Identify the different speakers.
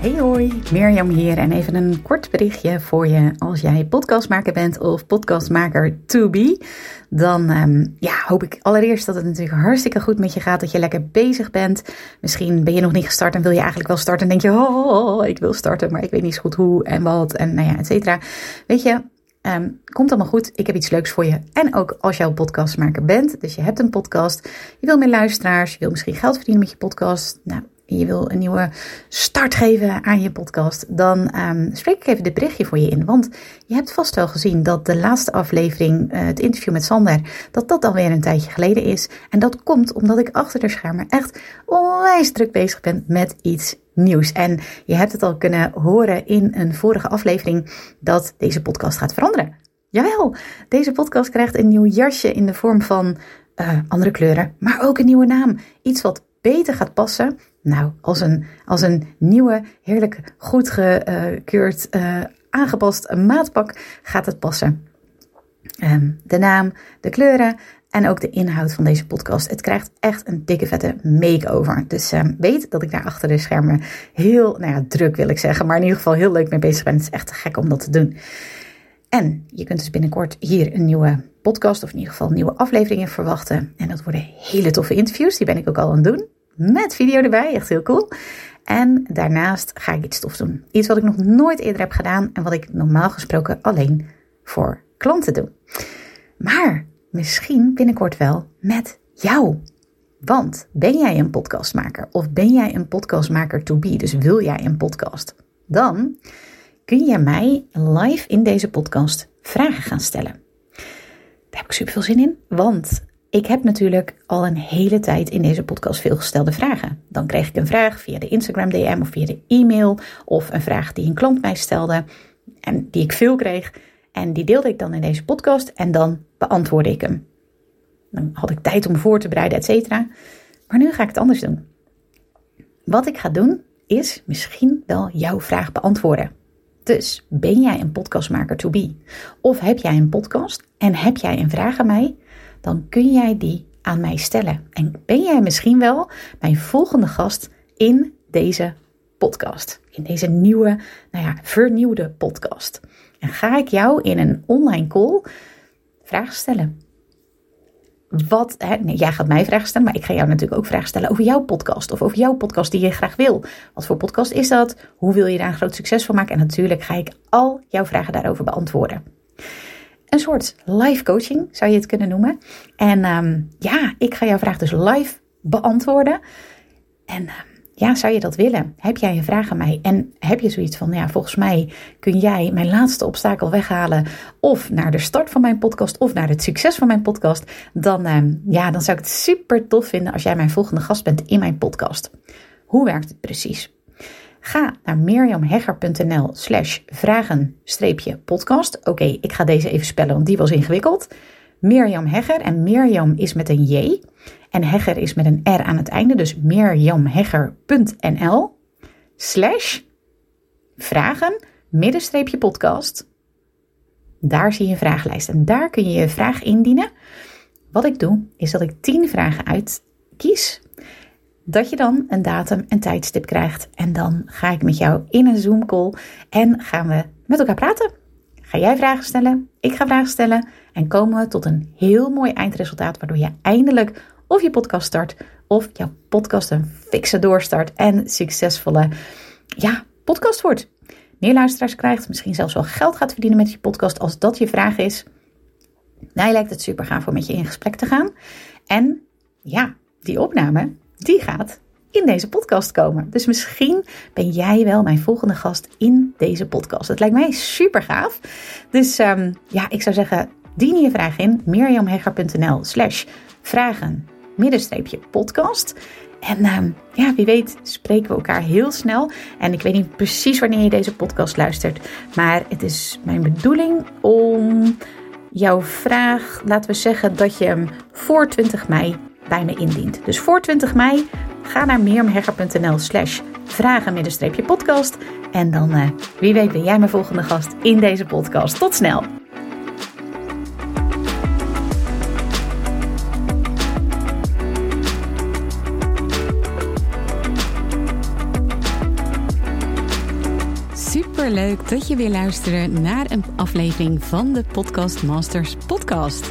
Speaker 1: Hey hoi, Mirjam hier en even een kort berichtje voor je als jij podcastmaker bent of podcastmaker to be. Dan um, ja, hoop ik allereerst dat het natuurlijk hartstikke goed met je gaat, dat je lekker bezig bent. Misschien ben je nog niet gestart en wil je eigenlijk wel starten en denk je, oh, oh, oh ik wil starten, maar ik weet niet zo goed hoe en wat en nou ja, et cetera. Weet je, Um, komt allemaal goed. Ik heb iets leuks voor je. En ook als jouw podcastmaker bent. Dus je hebt een podcast. Je wil meer luisteraars. Je wil misschien geld verdienen met je podcast. Nou, je wil een nieuwe start geven aan je podcast, dan um, spreek ik even dit berichtje voor je in. Want je hebt vast wel gezien dat de laatste aflevering, uh, het interview met Sander, dat dat alweer een tijdje geleden is. En dat komt omdat ik achter de schermen echt onwijs druk bezig ben met iets nieuws. En je hebt het al kunnen horen in een vorige aflevering dat deze podcast gaat veranderen. Jawel, deze podcast krijgt een nieuw jasje in de vorm van uh, andere kleuren, maar ook een nieuwe naam. Iets wat beter gaat passen nou, als een, als een nieuwe, heerlijk goed gekeurd, uh, aangepast maatpak gaat het passen. Um, de naam, de kleuren en ook de inhoud van deze podcast. Het krijgt echt een dikke vette make-over. Dus um, weet dat ik daar achter de schermen heel, nou ja, druk wil ik zeggen, maar in ieder geval heel leuk mee bezig ben. Het is echt gek om dat te doen. En je kunt dus binnenkort hier een nieuwe podcast, of in ieder geval nieuwe afleveringen verwachten. En dat worden hele toffe interviews, die ben ik ook al aan het doen met video erbij. Echt heel cool. En daarnaast ga ik iets tof doen. Iets wat ik nog nooit eerder heb gedaan en wat ik normaal gesproken alleen voor klanten doe. Maar misschien binnenkort wel met jou. Want ben jij een podcastmaker of ben jij een podcastmaker to be, dus wil jij een podcast? Dan kun je mij live in deze podcast vragen gaan stellen. Daar heb ik super veel zin in, want ik heb natuurlijk al een hele tijd in deze podcast veel gestelde vragen. Dan kreeg ik een vraag via de Instagram DM of via de e-mail of een vraag die een klant mij stelde en die ik veel kreeg. En die deelde ik dan in deze podcast en dan beantwoordde ik hem. Dan had ik tijd om voor te bereiden, et cetera. Maar nu ga ik het anders doen. Wat ik ga doen is misschien wel jouw vraag beantwoorden. Dus ben jij een podcastmaker to be? Of heb jij een podcast en heb jij een vraag aan mij? Dan kun jij die aan mij stellen. En ben jij misschien wel mijn volgende gast in deze podcast. In deze nieuwe, nou ja, vernieuwde podcast. En ga ik jou in een online call vragen stellen. Wat, hè, jij gaat mij vragen stellen, maar ik ga jou natuurlijk ook vragen stellen over jouw podcast. Of over jouw podcast die je graag wil. Wat voor podcast is dat? Hoe wil je daar een groot succes van maken? En natuurlijk ga ik al jouw vragen daarover beantwoorden een soort live coaching, zou je het kunnen noemen. En um, ja, ik ga jouw vraag dus live beantwoorden. En uh, ja, zou je dat willen? Heb jij een vraag aan mij? En heb je zoiets van, ja, volgens mij kun jij mijn laatste obstakel weghalen. Of naar de start van mijn podcast, of naar het succes van mijn podcast. Dan, um, ja, dan zou ik het super tof vinden als jij mijn volgende gast bent in mijn podcast. Hoe werkt het precies? Ga naar mirjamhegger.nl slash vragen-podcast. Oké, ik ga deze even spellen, want die was ingewikkeld. Mirjam Hegger en Mirjam is met een J en Hegger is met een R aan het einde. Dus mirjamhegger.nl slash vragen middenstreepje podcast. Daar zie je een vragenlijst en daar kun je je vraag indienen. Wat ik doe, is dat ik 10 vragen uitkies dat je dan een datum en tijdstip krijgt. En dan ga ik met jou in een Zoom call en gaan we met elkaar praten. Ga jij vragen stellen, ik ga vragen stellen en komen we tot een heel mooi eindresultaat waardoor je eindelijk of je podcast start of jouw podcast een fikse doorstart en succesvolle ja, podcast wordt. Meer luisteraars krijgt, misschien zelfs wel geld gaat verdienen met je podcast als dat je vraag is. Mij lijkt het super gaaf om met je in gesprek te gaan. En ja, die opname, die gaat in deze podcast komen. Dus misschien ben jij wel mijn volgende gast in deze podcast. Het lijkt mij super gaaf. Dus um, ja, ik zou zeggen, dien je vraag in mirjamhegger.nl slash vragen middenstreepje podcast. En uh, ja, wie weet spreken we elkaar heel snel. En ik weet niet precies wanneer je deze podcast luistert. Maar het is mijn bedoeling om jouw vraag, laten we zeggen dat je hem voor 20 mei bij me indient. Dus voor 20 mei ga naar meermhegger.nl slash vragen-podcast. En dan, uh, wie weet, ben jij mijn volgende gast in deze podcast. Tot snel! Super leuk dat je weer luistert naar een aflevering van de Podcast Masters podcast.